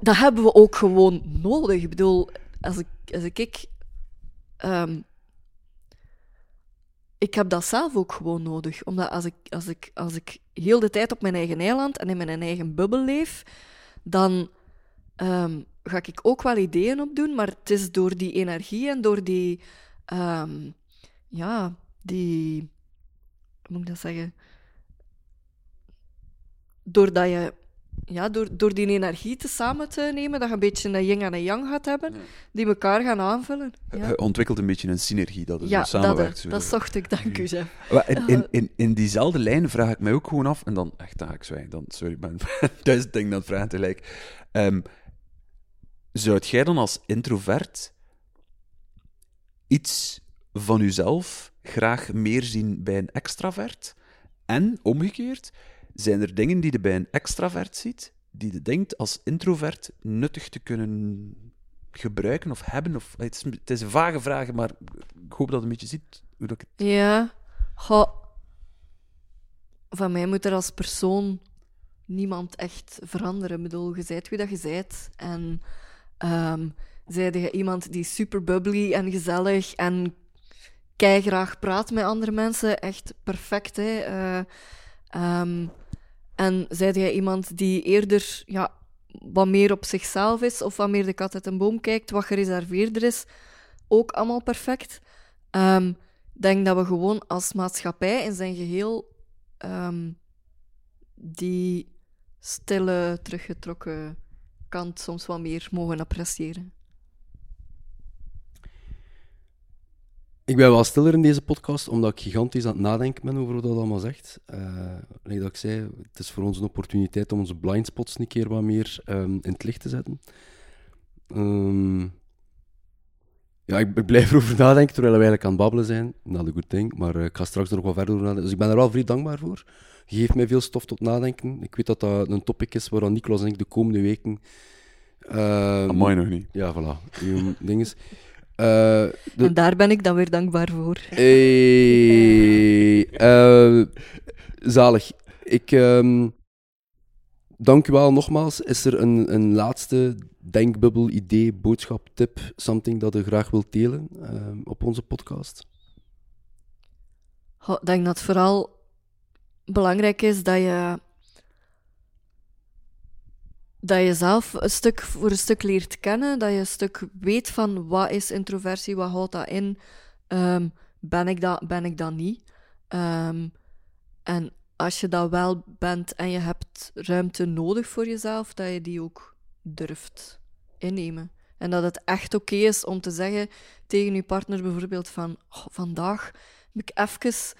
dat hebben we ook gewoon nodig. Ik bedoel, als ik, als ik, ehm, ik heb dat zelf ook gewoon nodig. Omdat als ik, als, ik, als ik heel de tijd op mijn eigen eiland en in mijn eigen bubbel leef, dan ehm, ga ik ook wel ideeën opdoen. Maar het is door die energie en door die, ehm, ja, die, hoe moet ik dat zeggen? Doordat je ja, door, door die energie te samen te nemen, dat je een beetje een yin en een yang gaat hebben, die elkaar gaan aanvullen. Ja, Je ontwikkelt een beetje een synergie, dat het ja dat, samenwerkt. eh, zo. dat zocht ik, dank u, Jeff. Maar in, in, in, in diezelfde lijn vraag ik mij ook gewoon af, en dan echt, dan ga ik zwijgen, dan, sorry, ik ben duizend dingen het vragen tegelijk. Ehm zou jij dan als introvert iets van jezelf graag meer zien bij een extravert? En omgekeerd, zijn er dingen die je bij een extravert ziet, die je denkt als introvert nuttig te kunnen gebruiken of hebben? Of, het, is, het is een vage vraag, maar ik hoop dat je een beetje ziet hoe ik het... Ja. Van mij moet er als persoon niemand echt veranderen. Ik bedoel, je zijt wie dat je zijt. En ehm zijde je iemand die super bubbly en gezellig en graag praat met andere mensen, echt perfect, hè. Eh, ehm, en zijde jij iemand die eerder ja, wat meer op zichzelf is, of wat meer de kat uit een boom kijkt, wat gereserveerder is, ook allemaal perfect. Ehm, Ik denk dat we gewoon als maatschappij in zijn geheel ehm, die stille, teruggetrokken kant soms wat meer mogen appreciëren. Ik ben wel stiller in deze podcast, omdat ik gigantisch aan het nadenken ben over wat dat allemaal zegt. Eh dat ik zei, het is voor ons een opportuniteit om onze blindspots een keer wat meer ehm, in het licht te zetten. Ehm, ja, ik, ik blijf erover nadenken terwijl we eigenlijk aan het babbelen zijn. Not a good thing, maar eh, ik ga straks er nog wat verder over nadenken. Dus ik ben er wel vrij dankbaar voor. Je geeft mij veel stof tot nadenken. Ik weet dat dat een topic is waar Niklas en ik de komende weken... Amai nog niet. Ja, voilà. uw ding is. Eh, de- En daar ben ik dan weer dankbaar voor. Hey, eh, zalig. Ik ehm, dank u wel nogmaals. Is er een, een laatste denkbubbel, idee, boodschap, tip, something dat u graag wilt delen ehm, op onze podcast? Goh, Ik denk dat het vooral belangrijk is dat je, dat je zelf een stuk voor een stuk leert kennen, dat je een stuk weet van wat is introversie, wat houdt dat in, Ehm, ben, ik dat, ben ik dat niet. Ehm, en als je dat wel bent en je hebt ruimte nodig voor jezelf, dat je die ook durft innemen. En dat het echt oké is om te zeggen tegen je partner bijvoorbeeld van "Oh, vandaag heb ik even...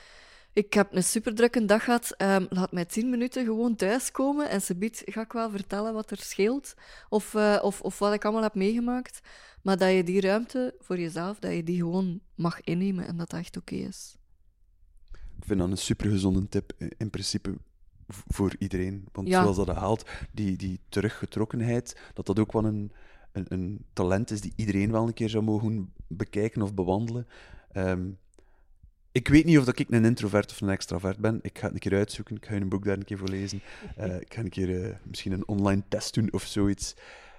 Ik heb een superdrukke dag gehad. ehm, laat mij tien minuten gewoon thuiskomen en ze biedt ga ik wel vertellen wat er scheelt of, eh, of, of wat ik allemaal heb meegemaakt. Maar dat je die ruimte voor jezelf, dat je die gewoon mag innemen en dat dat echt oké is. Ik vind dat een supergezonde tip, eh, in principe voor iedereen. Want Ja. zoals dat haalt, die, die teruggetrokkenheid, dat dat ook wel een, een, een talent is die iedereen wel een keer zou mogen bekijken of bewandelen. Ehm, ik weet niet of dat ik een introvert of een extravert ben. Ik ga het een keer uitzoeken. Ik ga een boek daar een keer voor lezen. Eh, ik ga een keer eh, misschien een online test doen of zoiets.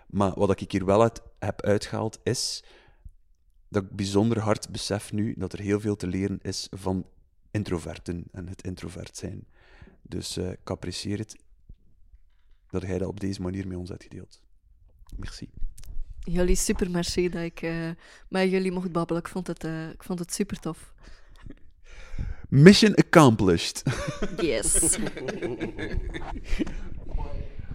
Maar wat ik hier wel heb uitgehaald is dat ik bijzonder hard besef nu dat er heel veel te leren is van introverten en het introvert zijn. Dus eh, ik apprecieer het dat jij dat op deze manier met ons hebt gedeeld. Merci. Jullie super merci dat ik met jullie mocht babbelen. Ik vond het, ik vond het super tof. Mission accomplished. Yes.